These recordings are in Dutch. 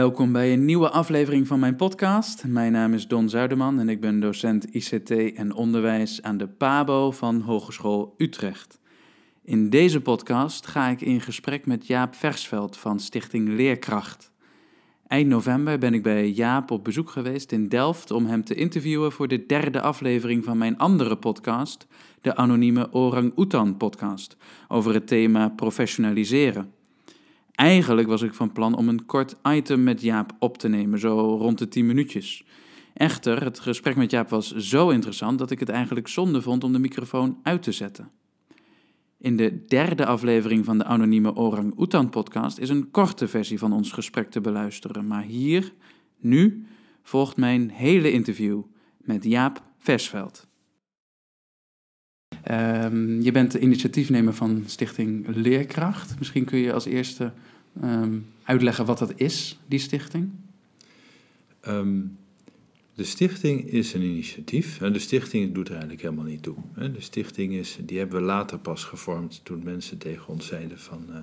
Welkom bij een nieuwe aflevering van mijn podcast. Mijn naam is Don Zuiderman en ik ben docent ICT en onderwijs aan de PABO van Hogeschool Utrecht. In deze podcast ga ik in gesprek met Jaap Versveld van Stichting Leerkracht. Eind november ben ik bij Jaap op bezoek geweest in Delft om hem te interviewen voor de derde aflevering van mijn andere podcast, de anonieme Orang Oetan podcast, over het thema professionaliseren. Eigenlijk was ik van plan om een kort item met Jaap op te nemen, zo rond de 10 minuutjes. Echter, het gesprek met Jaap was zo interessant dat ik het eigenlijk zonde vond om de microfoon uit te zetten. In de derde aflevering van de anonieme Orang Oetan podcast is een korte versie van ons gesprek te beluisteren, maar hier, nu, volgt mijn hele interview met Jaap Versveld. Ehm, je bent de initiatiefnemer van Stichting Leerkracht. Misschien kun je als eerste ehm, uitleggen wat dat is, die stichting? Ehm, de stichting is een initiatief en de stichting doet er eigenlijk helemaal niet toe. De stichting is, die hebben we later pas gevormd toen mensen tegen ons zeiden van... Uh,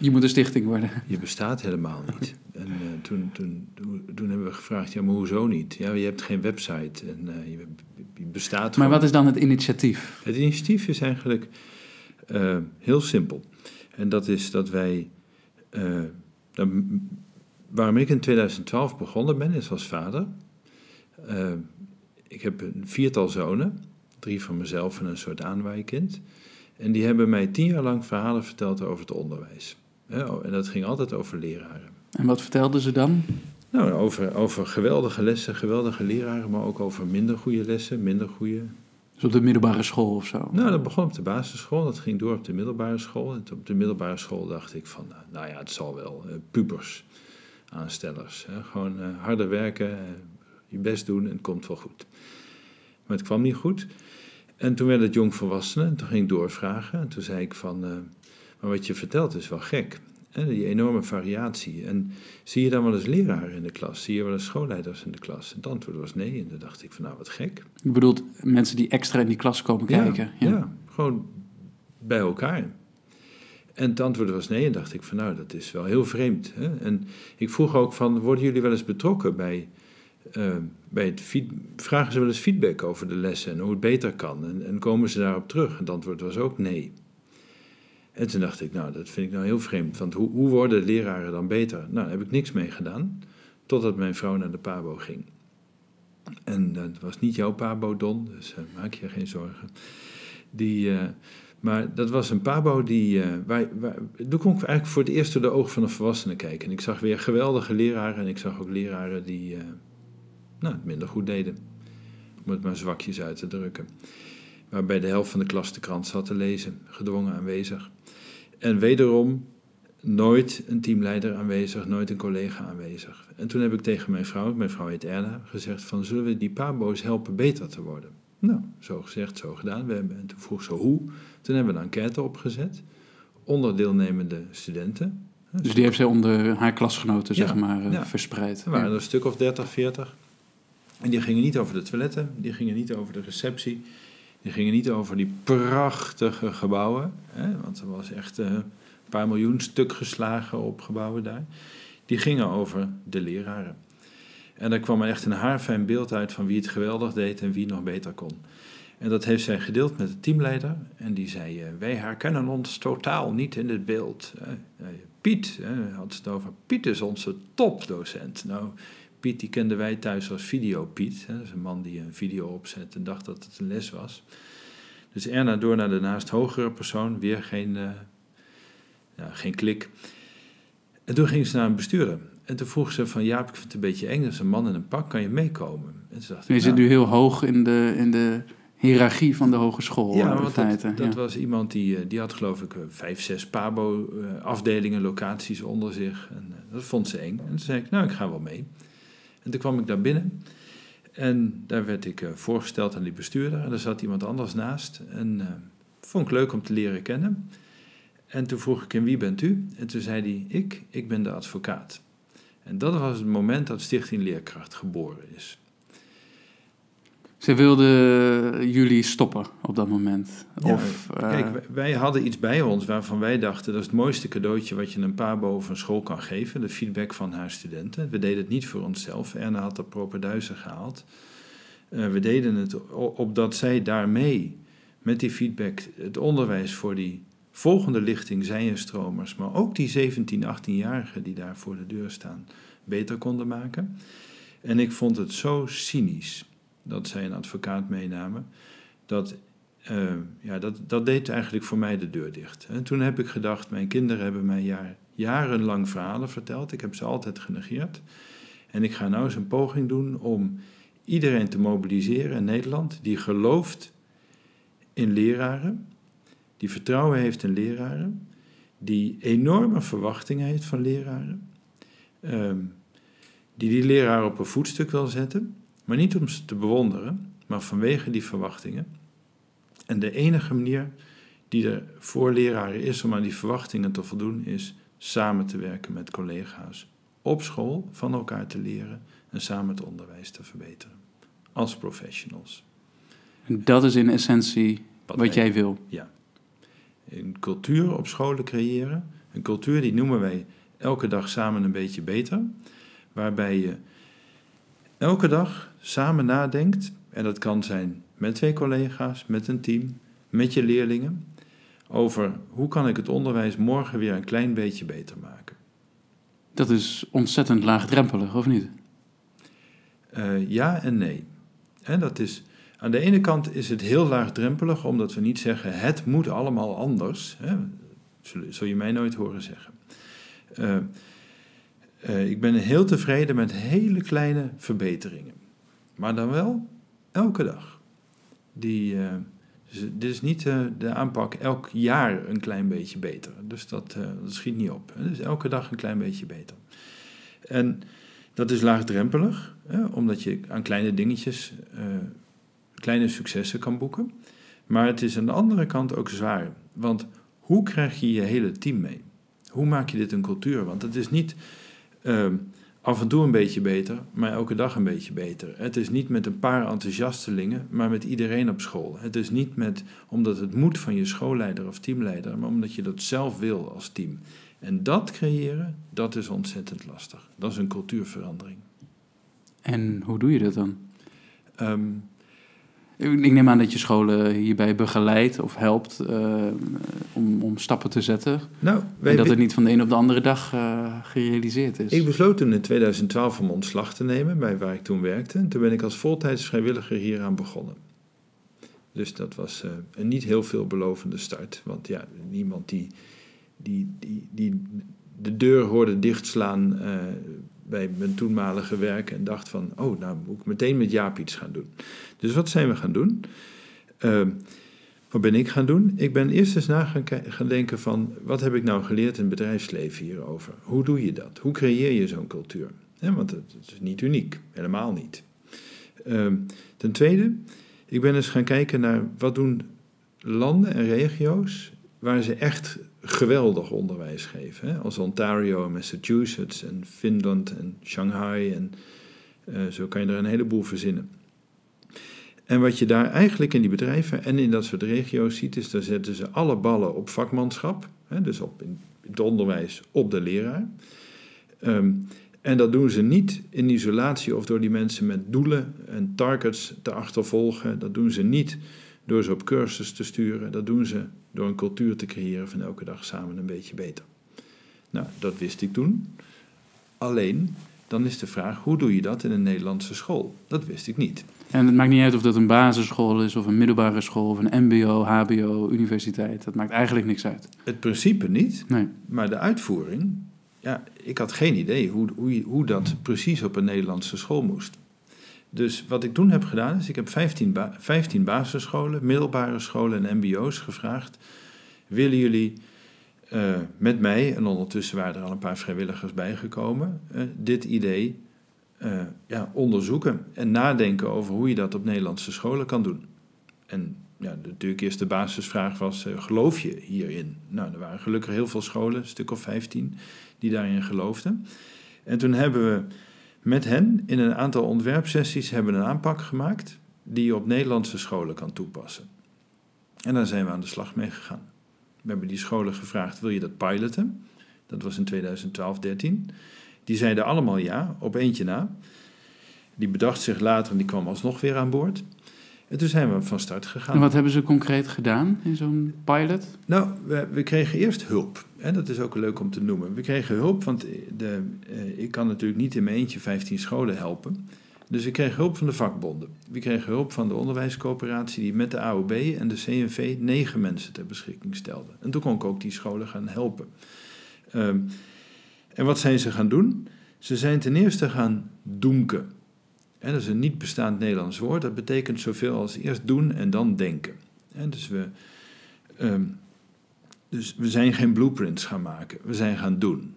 je moet een stichting worden. Je bestaat helemaal niet. En uh, toen, toen, toen, hebben we gevraagd, ja maar hoezo niet? Ja, je hebt geen website en uh, je, je, bestaat Maar wat is dan het initiatief? Het initiatief is eigenlijk heel simpel. En dat is dat wij... Waarom ik in 2012 begonnen ben, is als vader... Uh, ik heb een viertal zonen, drie van mezelf en een soort aanwijkind. En die hebben mij tien jaar lang verhalen verteld over het onderwijs. Oh, en dat ging altijd over leraren. En wat vertelden ze dan? Nou, over, over geweldige lessen, geweldige leraren, maar ook over minder goede lessen, minder goede. Dus op de middelbare school of zo? Nou, dat begon op de basisschool, dat ging door op de middelbare school. En op de middelbare school dacht ik van, nou, nou ja, het zal wel. Uh, pubers, aanstellers. Hè? Gewoon uh, harder werken, je best doen en het komt wel goed. Maar het kwam niet goed. En toen werd het jongvolwassenen en toen ging ik doorvragen. En toen zei ik van, uh, maar wat je vertelt is wel gek. Hè? Die enorme variatie. En zie je dan wel eens leraren in de klas? Zie je wel eens schoolleiders in de klas? En het antwoord was nee. En toen dacht ik van, nou wat gek. Je bedoelt mensen die extra in die klas komen kijken? Ja, ja gewoon bij elkaar. En het antwoord was nee. En dacht ik van, nou dat is wel heel vreemd. Hè? En ik vroeg ook van, worden jullie wel eens betrokken bij bij het vragen ze wel eens feedback over de lessen en hoe het beter kan. En, en, komen ze daarop terug? En het antwoord was ook nee. En toen dacht ik, nou, dat vind ik nou heel vreemd. Want hoe, hoe worden leraren dan beter? Nou, daar heb ik niks mee gedaan. Totdat mijn vrouw naar de Pabo ging. En dat was niet jouw Pabo, Don, dus uh, maak je geen zorgen. Die, uh, maar dat was een Pabo die. Uh, waar, toen kon ik eigenlijk voor het eerst door de ogen van een volwassene kijken. En ik zag weer geweldige leraren en ik zag ook leraren die nou, minder goed deden. Om het maar zwakjes uit te drukken. Waarbij de helft van de klas de krant zat te lezen, gedwongen aanwezig. En wederom nooit een teamleider aanwezig, nooit een collega aanwezig. En toen heb ik tegen mijn vrouw, mijn vrouw heet Erna, gezegd van zullen we die pabo's helpen beter te worden? Nou, zo gezegd, zo gedaan. We hebben, en toen vroeg ze hoe. Toen hebben we een enquête opgezet onder deelnemende studenten. Dus die heeft zij onder haar klasgenoten, zeg maar, ja. verspreid. Er waren er een stuk of 30, 40. En die gingen niet over de toiletten, die gingen niet over de receptie, die gingen niet over die prachtige gebouwen, hè, want er was echt uh, een paar miljoen stuk geslagen op gebouwen daar. Die gingen over de leraren. En daar kwam echt een haarfijn beeld uit van wie het geweldig deed en wie nog beter kon. En dat heeft zij gedeeld met de teamleider. En die zei: uh, Wij herkennen ons totaal niet in het beeld. Piet, had het over. Piet is onze topdocent. Nou, Piet die kenden wij thuis als Video Piet. Hè, dat is een man die een video opzet en dacht dat het een les was. Dus Erna door naar de naast hogere persoon, weer geen, uh, ja, geen klik. En toen ging ze naar een bestuurder. En toen vroeg ze van, Jaap, ik vind het een beetje eng, dat is een man in een pak, kan je meekomen? En ze dacht, je zit nou, nu heel hoog in de, in de hiërarchie van de hogeschool. Ja, want dat, dat ja. was iemand die, eh, die had geloof ik vijf, zes PABO-afdelingen, locaties onder zich. En dat vond ze eng. En toen zei ik, nou, ik ga wel mee. En toen kwam ik daar binnen en daar werd ik uh, voorgesteld aan die bestuurder. En daar zat iemand anders naast. En uh, vond ik leuk om te leren kennen. En toen vroeg ik hem, wie bent u? En toen zei hij, ik, ik ben de advocaat. En dat was het moment dat Stichting Leerkracht geboren is. Ze wilden jullie stoppen op dat moment. Ja, of, eh, Kijk, wij- wij hadden iets bij ons waarvan wij dachten... dat is het mooiste cadeautje wat je een pabo of een school kan geven. De feedback van haar studenten. We deden het niet voor onszelf. Erna had dat properduizen gehaald. Eh, we deden het opdat zij daarmee, met die feedback... het onderwijs voor die volgende lichting zijenstromers... maar ook die 17, 18-jarigen die daar voor de deur staan... beter konden maken. En ik vond het zo cynisch dat zij een advocaat meenamen... dat eh, ja, dat, dat deed eigenlijk voor mij de deur dicht. En toen heb ik gedacht, mijn kinderen hebben mij jaar, jarenlang verhalen verteld. Ik heb ze altijd genegeerd. En ik ga nou eens een poging doen om iedereen te mobiliseren in Nederland die gelooft in leraren, die vertrouwen heeft in leraren, die enorme verwachtingen heeft van leraren, ehm, die die leraar op een voetstuk wil zetten, maar niet om ze te bewonderen, maar vanwege die verwachtingen. En de enige manier die er voor leraren is om aan die verwachtingen te voldoen, is samen te werken met collega's op school, van elkaar te leren en samen het onderwijs te verbeteren. Als professionals. en dat is in essentie wat, jij wil. Een cultuur op scholen creëren. Een cultuur die noemen wij elke dag samen een beetje beter. Waarbij je elke dag samen nadenkt. En dat kan zijn met twee collega's, met een team, met je leerlingen. Over hoe kan ik het onderwijs morgen weer een klein beetje beter maken. Dat is ontzettend laagdrempelig, of niet? Eh, ja en nee. Dat is, aan de ene kant is het heel laagdrempelig, omdat we niet zeggen het moet allemaal anders. Hè. Zul, je mij nooit horen zeggen. Eh, eh, ik ben heel tevreden met hele kleine verbeteringen. Maar dan wel elke dag. Die, eh, dit is niet eh, de aanpak elk jaar een klein beetje beter. Dus dat, dat schiet niet op. Dus elke dag een klein beetje beter. En dat is laagdrempelig, hè, omdat je aan kleine dingetjes kleine successen kan boeken. Maar het is aan de andere kant ook zwaar. Want hoe krijg je je hele team mee? Hoe maak je dit een cultuur? Want het is niet ehm, af en toe een beetje beter, maar elke dag een beetje beter. Het is niet met een paar enthousiastelingen, maar met iedereen op school. Het is niet met omdat het moet van je schoolleider of teamleider, maar omdat je dat zelf wil als team. En dat creëren, dat is ontzettend lastig. Dat is een cultuurverandering. En hoe doe je dat dan? Ehm, Ik neem aan dat je scholen hierbij begeleidt of helpt eh, om, om stappen te zetten. nou, wij en dat het niet van de een op de andere dag eh, gerealiseerd is. Ik besloot toen in 2012 om ontslag te nemen bij waar ik toen werkte. En toen ben ik als voltijds vrijwilliger hieraan begonnen. Dus dat was eh, een niet heel veelbelovende start. Want ja, niemand die, die, die, die de deur hoorde dichtslaan bij mijn toenmalige werk en dacht van, oh, nou moet ik meteen met Jaap iets gaan doen. Dus wat zijn we gaan doen? Eh, wat ben ik gaan doen? Ik ben eerst eens na gaan, gaan denken van, wat heb ik nou geleerd in het bedrijfsleven hierover? Hoe doe je dat? Hoe creëer je zo'n cultuur? Want het, het is niet uniek, helemaal niet. Ehm, ten tweede, ik ben eens gaan kijken naar wat doen landen en regio's waar ze echt geweldig onderwijs geven. Hè? Als Ontario en Massachusetts en Finland en Shanghai en eh, zo kan je er een heleboel verzinnen. En wat je daar eigenlijk in die bedrijven en in dat soort regio's ziet, is daar zetten ze alle ballen op vakmanschap, hè, dus op in het onderwijs op de leraar. Ehm, en dat doen ze niet in isolatie of door die mensen met doelen en targets te achtervolgen. Dat doen ze niet door ze op cursus te sturen. Dat doen ze door een cultuur te creëren van elke dag samen een beetje beter. Nou, dat wist ik toen. Alleen, dan is de vraag, hoe doe je dat in een Nederlandse school? Dat wist ik niet. En het maakt niet uit of dat een basisschool is, of een middelbare school, of een MBO, HBO, universiteit. Dat maakt eigenlijk niks uit. Het principe niet, Nee. maar de uitvoering, ja, ik had geen idee hoe, hoe, hoe dat precies op een Nederlandse school moest. Dus wat ik toen heb gedaan, is ik heb 15, ba 15 basisscholen, middelbare scholen en MBO's gevraagd. Willen jullie eh, met mij, en ondertussen waren er al een paar vrijwilligers bijgekomen, eh, dit idee eh, ja, onderzoeken en nadenken over hoe je dat op Nederlandse scholen kan doen? En ja, natuurlijk eerst de basisvraag was, eh, geloof je hierin? Nou, er waren gelukkig heel veel scholen, een stuk of 15, die daarin geloofden. En toen hebben we met hen in een aantal ontwerpsessies hebben een aanpak gemaakt. die je op Nederlandse scholen kan toepassen. En daar zijn we aan de slag mee gegaan. We hebben die scholen gevraagd: wil je dat piloten? Dat was in 2012, 13. Die zeiden allemaal ja, op eentje na. Die bedacht zich later en die kwam alsnog weer aan boord. En toen zijn we van start gegaan. En wat hebben ze concreet gedaan in zo'n pilot? Nou, we, we, kregen eerst hulp. En dat is ook leuk om te noemen. We kregen hulp, want de, eh, ik kan natuurlijk niet in mijn eentje 15 scholen helpen. Dus we kregen hulp van de vakbonden. We kregen hulp van de onderwijscoöperatie die met de AOB en de CNV negen mensen ter beschikking stelde. En toen kon ik ook die scholen gaan helpen. Ehm, en wat zijn ze gaan doen? Ze zijn ten eerste gaan doenken. En dat is een niet bestaand Nederlands woord. Dat betekent zoveel als eerst doen en dan denken. En dus, we, ehm, dus we zijn geen blueprints gaan maken. We zijn gaan doen.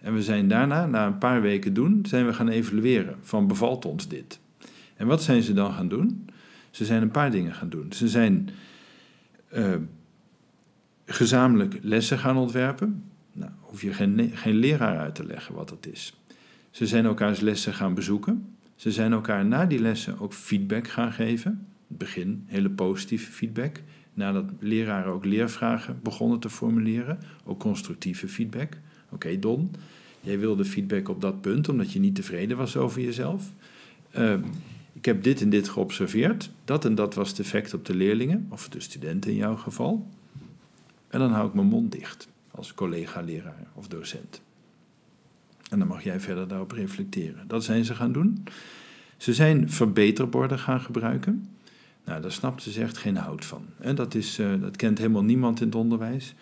En we zijn daarna, na een paar weken doen, zijn we gaan evalueren. Van bevalt ons dit? En wat zijn ze dan gaan doen? Ze zijn een paar dingen gaan doen. Ze zijn uh, gezamenlijk lessen gaan ontwerpen. Hoef je geen, geen leraar uit te leggen wat dat is. Ze zijn elkaars lessen gaan bezoeken. Ze zijn elkaar na die lessen ook feedback gaan geven. In het begin hele positieve feedback. Nadat leraren ook leervragen begonnen te formuleren, ook constructieve feedback. Oké, Don, jij wilde feedback op dat punt omdat je niet tevreden was over jezelf. Uh, ik heb dit en dit geobserveerd. Dat en dat was het effect op de leerlingen, of de studenten in jouw geval. En dan hou ik mijn mond dicht als collega-leraar of docent. En dan mag jij verder daarop reflecteren. Dat zijn ze gaan doen. Ze zijn verbeterborden gaan gebruiken. Nou, daar snapt ze echt geen hout van. En dat, is, uh, dat kent helemaal niemand in het onderwijs.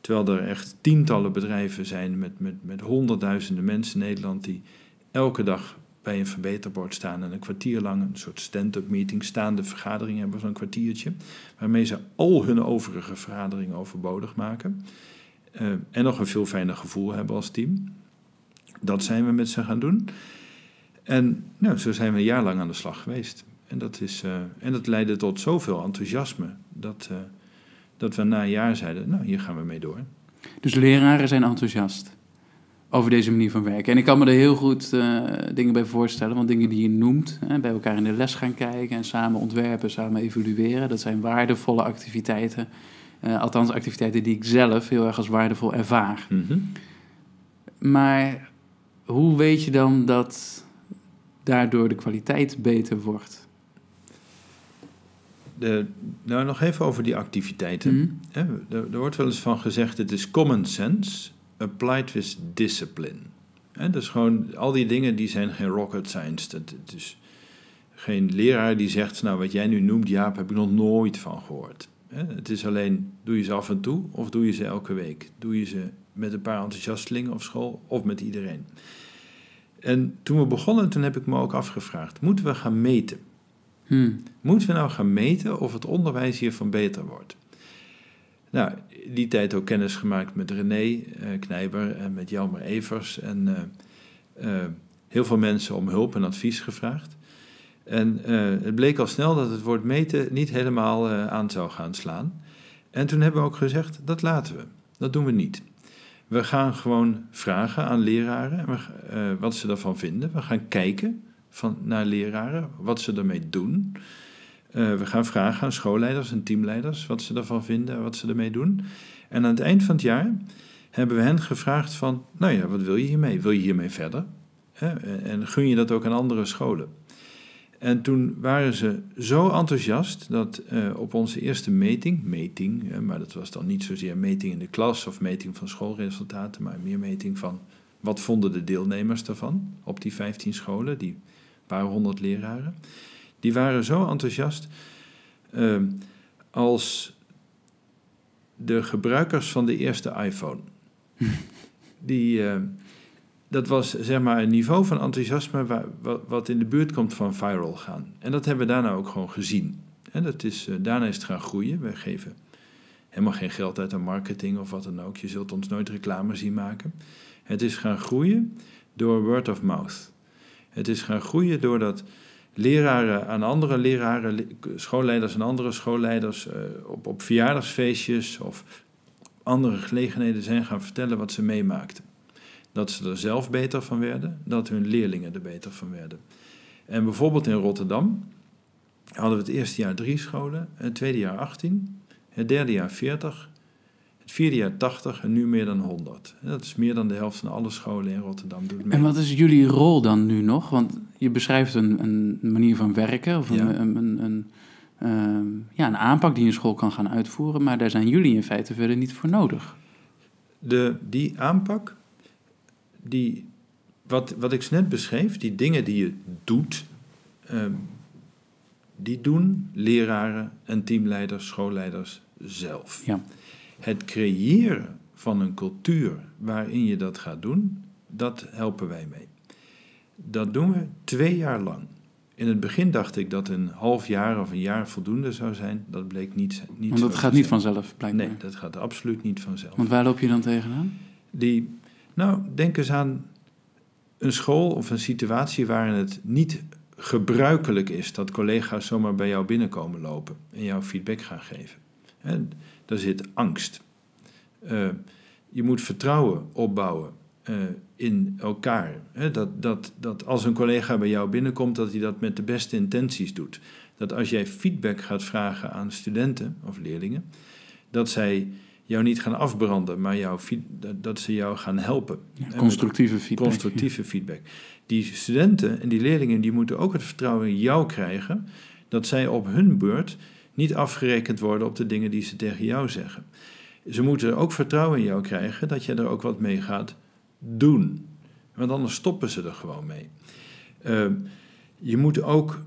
Terwijl er echt tientallen bedrijven zijn met, met, met honderdduizenden mensen in Nederland die elke dag bij een verbeterbord staan en een kwartier lang een soort stand-up meeting, staande vergadering hebben, zo'n kwartiertje, waarmee ze al hun overige vergaderingen overbodig maken. Uh, en nog een veel fijner gevoel hebben als team. Dat zijn we met ze gaan doen. En nou, zo zijn we een jaar lang aan de slag geweest. En dat, is, uh, en dat leidde tot zoveel enthousiasme dat, uh, dat we na een jaar zeiden, nou hier gaan we mee door. Dus leraren zijn enthousiast over deze manier van werken. En ik kan me er heel goed dingen bij voorstellen, want dingen die je noemt, hè, bij elkaar in de les gaan kijken en samen ontwerpen, samen evalueren, dat zijn waardevolle activiteiten. Althans, activiteiten die ik zelf heel erg als waardevol ervaar. Mm -hmm. Maar hoe weet je dan dat daardoor de kwaliteit beter wordt? De, nou, nog even over die activiteiten. Mm -hmm. er, er, wordt wel eens van gezegd: het is common sense applied with discipline. He, dus gewoon al die dingen die zijn geen rocket science. Dat, het is geen leraar die zegt: Nou, wat jij nu noemt, Jaap, heb ik nog nooit van gehoord. Het is alleen: doe je ze af en toe of doe je ze elke week? Doe je ze met een paar enthousiastelingen op school of met iedereen? En toen we begonnen, toen heb ik me ook afgevraagd: moeten we gaan meten? Hmm. Moeten we nou gaan meten of het onderwijs hiervan beter wordt? Nou, die tijd ook kennis gemaakt met René uh, Knijber en met Jelmer Evers. En uh, uh, heel veel mensen om hulp en advies gevraagd. En het bleek al snel dat het woord meten niet helemaal aan zou gaan slaan. En toen hebben we ook gezegd, dat laten we. Dat doen we niet. We gaan gewoon vragen aan leraren uh, wat ze daarvan vinden. We gaan kijken van, naar leraren, wat ze ermee doen. We gaan vragen aan schoolleiders en teamleiders wat ze daarvan vinden, wat ze ermee doen. En aan het eind van het jaar hebben we hen gevraagd van, nou ja, wat wil je hiermee? Wil je hiermee verder? En gun je dat ook aan andere scholen? En toen waren ze zo enthousiast dat uh, op onze eerste meting, meting, maar dat was dan niet zozeer meting in de klas of meting van schoolresultaten, maar meer meting van wat vonden de deelnemers daarvan op die 15 scholen, die paar honderd leraren. Die waren zo enthousiast uh, als de gebruikers van de eerste iPhone. Die, uh, dat was zeg maar een niveau van enthousiasme waar, wat, in de buurt komt van viral gaan. En dat hebben we daarna ook gewoon gezien. En dat is, uh, daarna is het gaan groeien. We geven helemaal geen geld uit aan marketing of wat dan ook. Je zult ons nooit reclame zien maken. Het is gaan groeien door word of mouth. Het is gaan groeien doordat leraren aan andere leraren, schoolleiders aan andere schoolleiders uh, op, op verjaardagsfeestjes of andere gelegenheden zijn gaan vertellen wat ze meemaakten. Dat ze er zelf beter van werden, dat hun leerlingen er beter van werden. En bijvoorbeeld in Rotterdam hadden we het eerste jaar drie scholen, het tweede jaar 18, het derde jaar 40, het vierde jaar 80 en nu meer dan 100. Dat is meer dan de helft van alle scholen in Rotterdam. Doet mee. En wat is jullie rol dan nu nog? Want je beschrijft een, een manier van werken of een, Ja. een, een, een, ehm, ja, een aanpak die een school kan gaan uitvoeren, maar daar zijn jullie in feite verder niet voor nodig. De, die aanpak, die, wat, wat ik net beschreef, die dingen die je doet, ehm, die doen leraren en teamleiders, schoolleiders zelf. Ja. Het creëren van een cultuur waarin je dat gaat doen, dat helpen wij mee. Dat doen we twee jaar lang. In het begin dacht ik dat een half jaar of een jaar voldoende zou zijn. Dat bleek niet, niet Want dat gaat niet vanzelf, blijkbaar. Nee, dat gaat absoluut niet vanzelf. Want waar loop je dan tegenaan? Die, nou, denk eens aan een school of een situatie waarin het niet gebruikelijk is dat collega's zomaar bij jou binnenkomen lopen en jou feedback gaan geven. Hè, daar zit angst. Eh, je moet vertrouwen opbouwen eh, in elkaar. Dat, dat, dat als een collega bij jou binnenkomt, dat hij dat met de beste intenties doet. Dat als jij feedback gaat vragen aan studenten of leerlingen, dat zij jou niet gaan afbranden, maar jou, dat, ze jou gaan helpen. Ja, constructieve feedback. constructieve feedback. Die studenten en die leerlingen die moeten ook het vertrouwen in jou krijgen dat zij op hun beurt niet afgerekend worden op de dingen die ze tegen jou zeggen. Ze moeten ook vertrouwen in jou krijgen dat je er ook wat mee gaat doen. Want anders stoppen ze er gewoon mee. Eh, je moet ook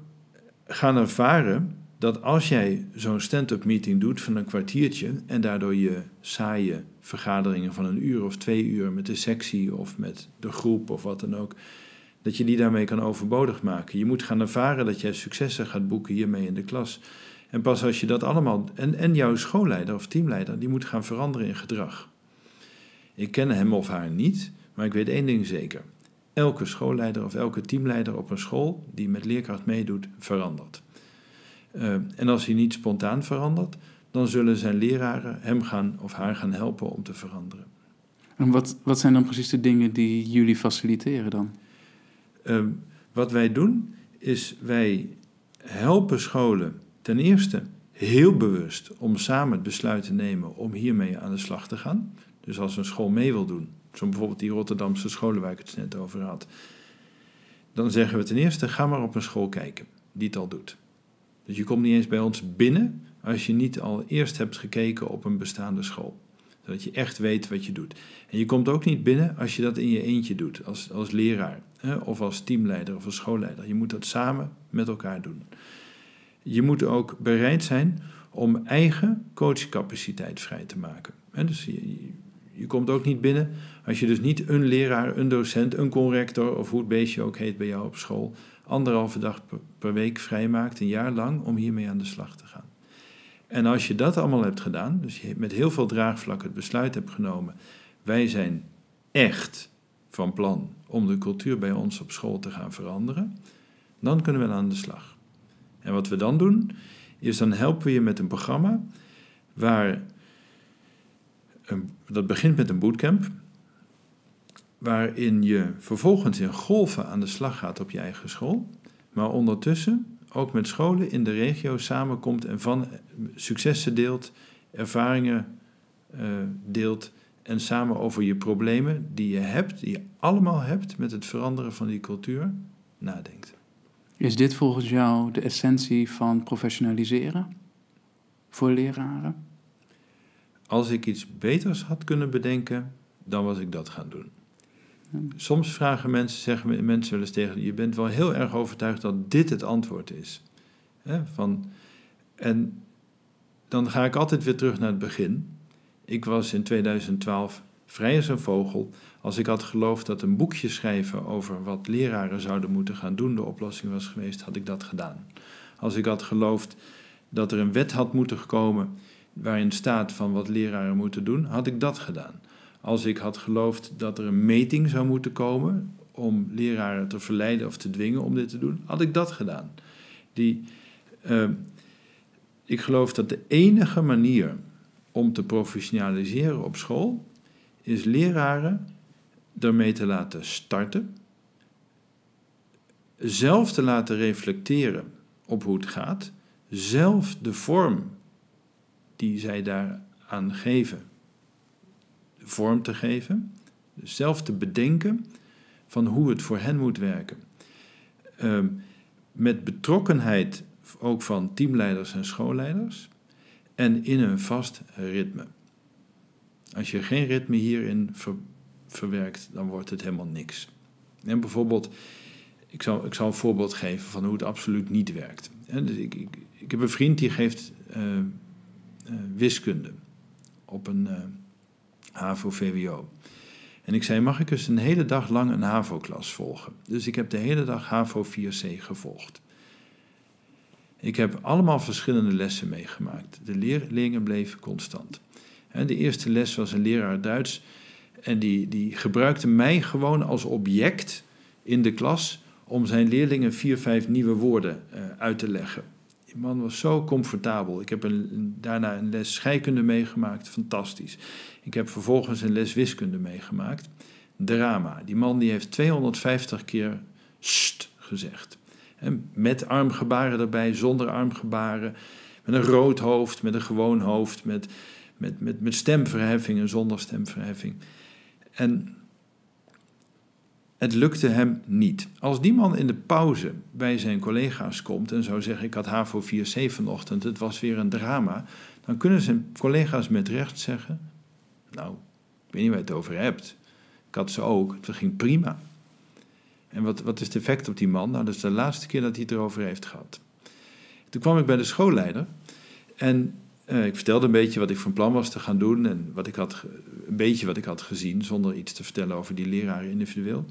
gaan ervaren dat als jij zo'n stand-up meeting doet van een kwartiertje en daardoor je saaie vergaderingen van een uur of twee uur met de sectie of met de groep of wat dan ook, dat je die daarmee kan overbodig maken. Je moet gaan ervaren dat jij successen gaat boeken hiermee in de klas. En pas als je dat allemaal. En, en jouw schoolleider of teamleider, die moet gaan veranderen in gedrag. Ik ken hem of haar niet, maar ik weet één ding zeker. Elke schoolleider of elke teamleider op een school die met leerkracht meedoet, verandert. Eh, en als hij niet spontaan verandert, dan zullen zijn leraren hem gaan of haar gaan helpen om te veranderen. En wat, wat zijn dan precies de dingen die jullie faciliteren dan? Ehm, wat wij doen, is wij helpen scholen ten eerste heel bewust om samen het besluit te nemen om hiermee aan de slag te gaan. Dus als een school mee wil doen, zoals bijvoorbeeld die Rotterdamse scholen waar ik het net over had, dan zeggen we ten eerste: ga maar op een school kijken die het al doet. Dus je komt niet eens bij ons binnen als je niet al eerst hebt gekeken op een bestaande school. Zodat je echt weet wat je doet. En je komt ook niet binnen als je dat in je eentje doet, als, als leraar hè, of als teamleider of als schoolleider. Je moet dat samen met elkaar doen. Je moet ook bereid zijn om eigen coachcapaciteit vrij te maken. Dus je- je komt ook niet binnen als je dus niet een leraar, een docent, een corrector of hoe het beestje ook heet bij jou op school, anderhalve dag per, week vrijmaakt, een jaar lang, om hiermee aan de slag te gaan. En als je dat allemaal hebt gedaan, dus je met heel veel draagvlak het besluit hebt genomen, wij zijn echt van plan om de cultuur bij ons op school te gaan veranderen, dan kunnen we aan de slag. En wat we dan doen, is dan helpen we je met een programma waar, dat begint met een bootcamp, waarin je vervolgens in golven aan de slag gaat op je eigen school, maar ondertussen ook met scholen in de regio samenkomt en van successen deelt, ervaringen eh, deelt en samen over je problemen die je hebt, die je allemaal hebt met het veranderen van die cultuur, nadenkt. Is dit volgens jou de essentie van professionaliseren voor leraren? Als ik iets beters had kunnen bedenken, dan was ik dat gaan doen. Soms vragen mensen, zeggen mensen wel tegen je bent wel heel erg overtuigd dat dit het antwoord is. Van, en dan ga ik altijd weer terug naar het begin. Ik was in 2012 vrij als een vogel. Als ik had geloofd dat een boekje schrijven over wat leraren zouden moeten gaan doen de oplossing was geweest, had ik dat gedaan. Als ik had geloofd dat er een wet had moeten komen waarin staat van wat leraren moeten doen, had ik dat gedaan. Als ik had geloofd dat er een meting zou moeten komen om leraren te verleiden of te dwingen om dit te doen, had ik dat gedaan. Die, uh, ik geloof dat de enige manier om te professionaliseren op school is leraren ermee te laten starten, zelf te laten reflecteren op hoe het gaat zelf de vorm die zij daaraan geven, vorm te geven, zelf te bedenken van hoe het voor hen moet werken. Ehm, met betrokkenheid ook van teamleiders en schoolleiders en in een vast ritme. Als je geen ritme hierin verwerkt, dan wordt het helemaal niks. En bijvoorbeeld, ik zal, ik zal een voorbeeld geven van hoe het absoluut niet werkt. dus ik, ik, ik, heb een vriend die geeft uh, uh, wiskunde op een uh, HAVO-VWO. En ik zei, mag ik eens een hele dag lang een HAVO-klas volgen? Dus ik heb de hele dag HAVO 4C gevolgd. Ik heb allemaal verschillende lessen meegemaakt. De leerlingen bleven constant. De eerste les was een leraar Duits en die, die gebruikte mij gewoon als object in de klas om zijn leerlingen vier, vijf nieuwe woorden uh, uit te leggen. Die man was zo comfortabel. Ik heb daarna een les scheikunde meegemaakt, fantastisch. Ik heb vervolgens een les wiskunde meegemaakt. Drama. Die man die heeft 250 keer st gezegd. En met armgebaren erbij, zonder armgebaren. Met een rood hoofd, met een gewoon hoofd, met, met, met, met stemverheffing en zonder stemverheffing. En het lukte hem niet. Als die man in de pauze bij zijn collega's komt en zou zeggen: Ik had HAVO 4C vanochtend, het was weer een drama. Dan kunnen zijn collega's met recht zeggen: Nou, ik weet niet waar je het over hebt. Ik had ze ook, het ging prima. En wat, wat is het effect op die man? Nou, dat is de laatste keer dat hij het erover heeft gehad. Toen kwam ik bij de schoolleider en uh, ik vertelde een beetje wat ik van plan was te gaan doen en wat ik had, een beetje wat ik had gezien, zonder iets te vertellen over die leraren individueel.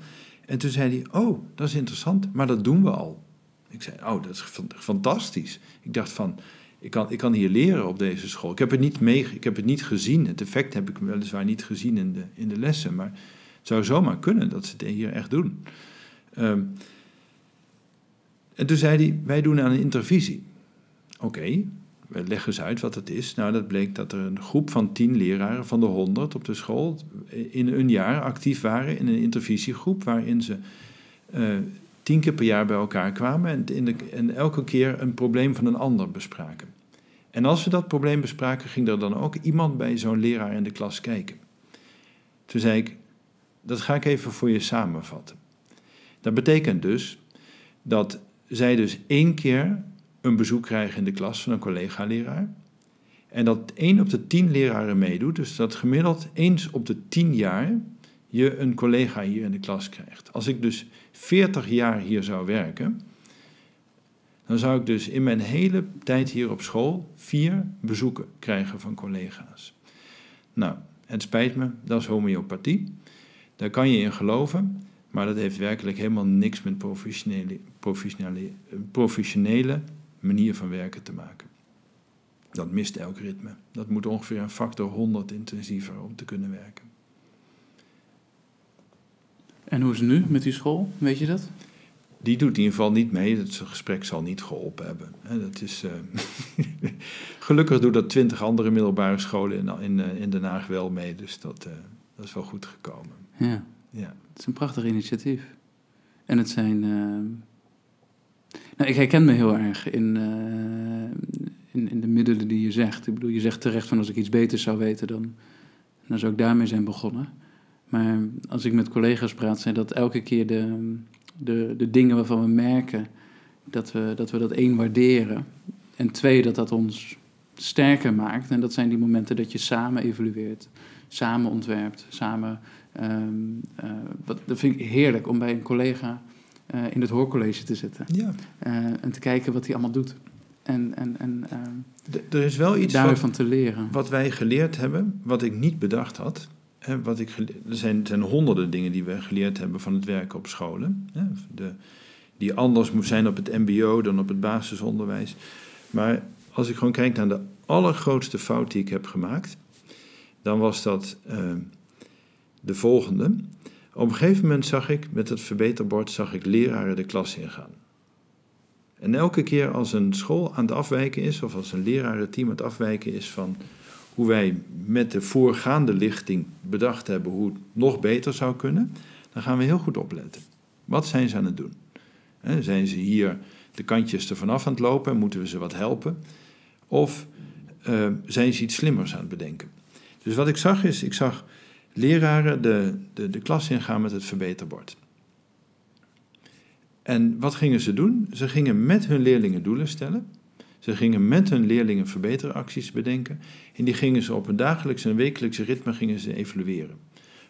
En toen zei hij: Oh, dat is interessant, maar dat doen we al. Ik zei: Oh, dat is fantastisch. Ik dacht van. Ik kan, ik kan hier leren op deze school. Ik heb het niet mee, ik heb het niet gezien. Het effect heb ik weliswaar niet gezien in de, in de lessen. Maar het zou zomaar kunnen dat ze het hier echt doen. Um, en toen zei hij: Wij doen aan een intervisie. Oké, leg eens uit wat het is. Nou, dat bleek dat er een groep van tien leraren van de honderd op de school in een jaar actief waren in een intervisiegroep waarin ze uh, tien keer per jaar bij elkaar kwamen en, in en elke keer een probleem van een ander bespraken. En als we dat probleem bespraken, ging er dan ook iemand bij zo'n leraar in de klas kijken. Toen zei ik, dat ga ik even voor je samenvatten. Dat betekent dus dat zij dus één keer een bezoek krijgen in de klas van een collega-leraar. En dat één op de tien leraren meedoet, dus dat gemiddeld eens op de tien jaar je een collega hier in de klas krijgt. Als ik dus 40 jaar hier zou werken, dan zou ik dus in mijn hele tijd hier op school vier bezoeken krijgen van collega's. Nou, het spijt me, dat is homeopathie. Daar kan je in geloven, maar dat heeft werkelijk helemaal niks met professionele, professionele, professionele manier van werken te maken. Dat mist elk ritme. Dat moet ongeveer een factor 100 intensiever om te kunnen werken. En hoe is het nu met die school? Weet je dat? Die doet in ieder geval niet mee. Het gesprek zal niet geholpen hebben. Dat is, uh, gelukkig doen dat twintig andere middelbare scholen in, in, eh, in Den Haag wel mee. Dus dat, uh, dat is wel goed gekomen. Ja. ja. Het is een prachtig initiatief. En het zijn nou, ik herken me heel erg in, uh, in, in, de middelen die je zegt. Ik bedoel, je zegt terecht van als ik iets beters zou weten, dan, dan zou ik daarmee zijn begonnen. Maar als ik met collega's praat, zijn dat elke keer de, de, de dingen waarvan we merken dat we, dat we dat één waarderen. En twee, dat dat ons sterker maakt. En dat zijn die momenten dat je samen evalueert, samen ontwerpt, samen. Um, uh, wat, dat vind ik heerlijk om bij een collega in het hoorcollege te zitten. Ja. Uh, en te kijken wat hij allemaal doet. En, en, en uh, er is wel iets daarvan te leren. Wat wij geleerd hebben, wat ik niet bedacht had. Hè, wat ik er zijn, zijn honderden dingen die we geleerd hebben van het werken op scholen. Hè, de, die anders moet zijn op het MBO dan op het basisonderwijs. Maar als ik gewoon kijk naar de allergrootste fout die ik heb gemaakt, dan was dat de volgende. Op een gegeven moment zag ik met het verbeterbord zag ik leraren de klas ingaan. En elke keer als een school aan het afwijken is, of als een lerarenteam aan het afwijken is van hoe wij met de voorgaande lichting bedacht hebben hoe het nog beter zou kunnen, dan gaan we heel goed opletten. Wat zijn ze aan het doen? Zijn ze hier de kantjes er vanaf aan het lopen en moeten we ze wat helpen? Of uh, zijn ze iets slimmers aan het bedenken? Dus wat ik zag is, ik zag leraren de, de, de klas ingaan met het verbeterbord. En wat gingen ze doen? Ze gingen met hun leerlingen doelen stellen. Ze gingen met hun leerlingen verbeteracties bedenken. En die gingen ze op een dagelijks en wekelijkse ritme gingen ze evalueren.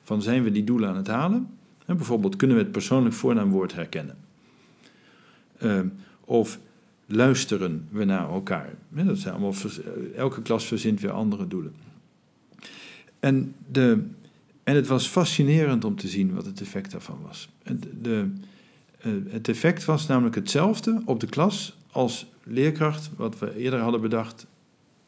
Van zijn we die doelen aan het halen? En bijvoorbeeld kunnen we het persoonlijk voornaamwoord herkennen? Uh, of luisteren we naar elkaar? Dat zijn allemaal, elke klas verzint weer andere doelen. En, de, en het was fascinerend om te zien wat het effect daarvan was. De, eh, het effect was namelijk hetzelfde op de klas als leerkracht, wat we eerder hadden bedacht,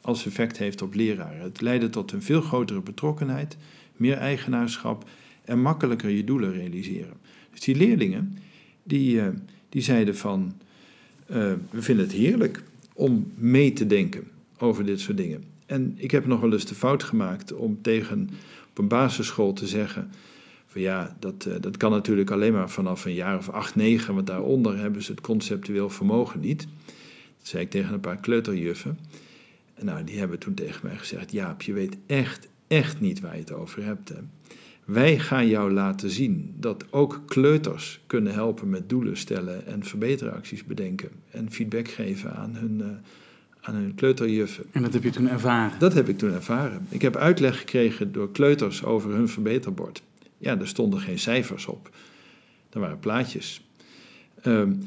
als effect heeft op leraren. Het leidde tot een veel grotere betrokkenheid, meer eigenaarschap en makkelijker je doelen realiseren. Dus die leerlingen, die, uh, die zeiden van, uh, we vinden het heerlijk om mee te denken over dit soort dingen. En ik heb nog wel eens de fout gemaakt om tegen op een basisschool te zeggen: van ja, dat, uh, dat kan natuurlijk alleen maar vanaf een jaar of acht, negen, want daaronder hebben ze het conceptueel vermogen niet. Dat zei ik tegen een paar kleuterjuffen. En nou, die hebben toen tegen mij gezegd: Jaap, je weet echt, echt niet waar je het over hebt. Wij gaan jou laten zien dat ook kleuters kunnen helpen met doelen stellen en verbeteracties bedenken en feedback geven aan hun, uh, aan hun kleuterjuffen. En dat heb je toen ervaren? Dat heb ik toen ervaren. Ik heb uitleg gekregen door kleuters over hun verbeterbord. Ja, er stonden geen cijfers op. Er waren plaatjes. Um,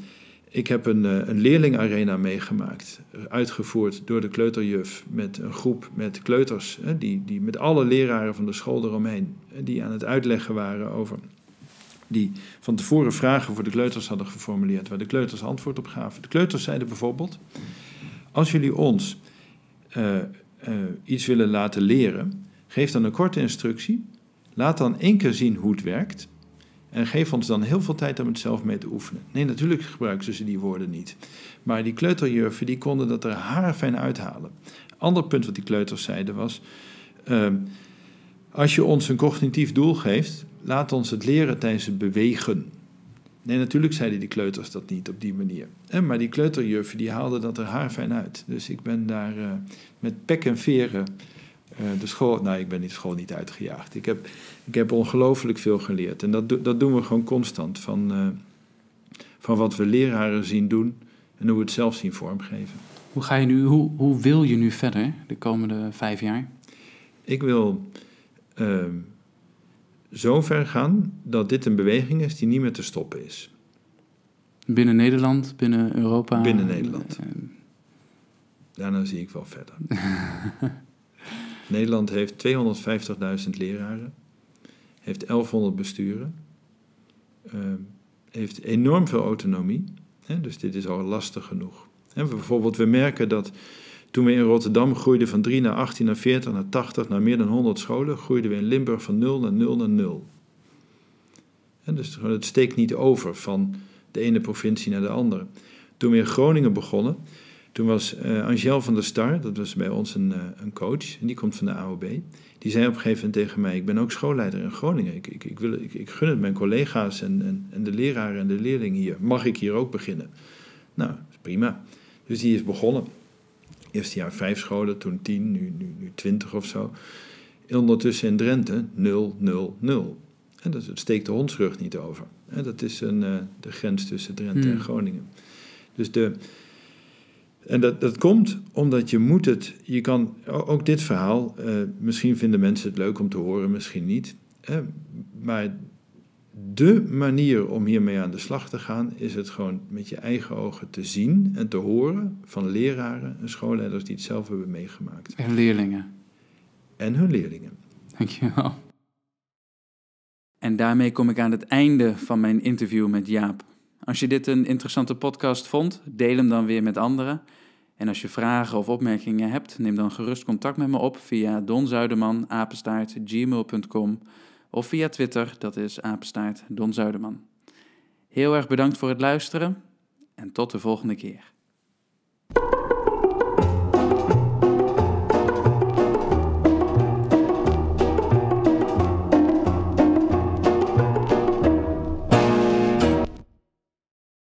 ik heb een, eh, een leerlingarena meegemaakt, uitgevoerd door de kleuterjuf met een groep met kleuters, die, die met alle leraren van de school eromheen, die aan het uitleggen waren over, die van tevoren vragen voor de kleuters hadden geformuleerd, waar de kleuters antwoord op gaven. De kleuters zeiden bijvoorbeeld, als jullie ons uh, uh, iets willen laten leren, geef dan een korte instructie, laat dan één keer zien hoe het werkt en geef ons dan heel veel tijd om het zelf mee te oefenen. Nee, natuurlijk gebruiken ze die woorden niet. Maar die kleuterjurfen die konden dat er haarfijn uithalen. Ander punt wat die kleuters zeiden was... Uh, als je ons een cognitief doel geeft, laat ons het leren tijdens het bewegen. Nee, natuurlijk zeiden die kleuters dat niet op die manier. En, maar die kleuterjuffen die haalden dat er haarfijn uit. Dus ik ben daar uh, met pek en veren uh, de school, nou ik ben die school niet uitgejaagd. Ik heb, ik heb ongelooflijk veel geleerd. En dat, dat doen we gewoon constant. Van, uh, van wat we leraren zien doen en hoe we het zelf zien vormgeven. Hoe, ga je nu, hoe, hoe wil je nu verder de komende vijf jaar? Ik wil uh, zo ver gaan dat dit een beweging is die niet meer te stoppen is. Binnen Nederland, binnen Europa? Binnen Nederland. Daarna zie ik wel verder. Nederland heeft 250.000 leraren, heeft 1100 besturen, uh, heeft enorm veel autonomie. Hè, dus dit is al lastig genoeg. Hè, bijvoorbeeld, we merken dat toen we in Rotterdam groeiden van 3 naar 18 naar 40 naar 80 naar meer dan 100 scholen, groeiden we in Limburg van 0 naar 0 naar 0. En dus het steekt niet over van de ene provincie naar de andere. Toen we in Groningen begonnen, toen was uh, Angel van der Star, dat was bij ons een, uh, een coach, en die komt van de AOB. Die zei op een gegeven moment tegen mij: Ik ben ook schoolleider in Groningen. Ik, ik, ik, wil, ik, ik gun het mijn collega's en, en, en de leraren en de leerlingen hier. Mag ik hier ook beginnen? Nou, prima. Dus die is begonnen. Eerste jaar vijf scholen, toen tien, nu, nu, nu twintig of zo. Ondertussen in Drenthe 0, 0, 0. En dat, het steekt de hondsrug niet over. En dat is een, uh, de grens tussen Drenthe hmm. en Groningen. Dus de, en dat, dat komt omdat je moet het, je kan ook dit verhaal, uh, misschien vinden mensen het leuk om te horen, misschien niet. Hè, maar de manier om hiermee aan de slag te gaan, is het gewoon met je eigen ogen te zien en te horen van leraren en schoolleiders die het zelf hebben meegemaakt. En leerlingen. En hun leerlingen. Dankjewel. En daarmee kom ik aan het einde van mijn interview met Jaap. Als je dit een interessante podcast vond, deel hem dan weer met anderen. En als je vragen of opmerkingen hebt, neem dan gerust contact met me op via donzuiderman, gmail.com of via Twitter, dat is apenstaart Don Zuiderman. Heel erg bedankt voor het luisteren en tot de volgende keer.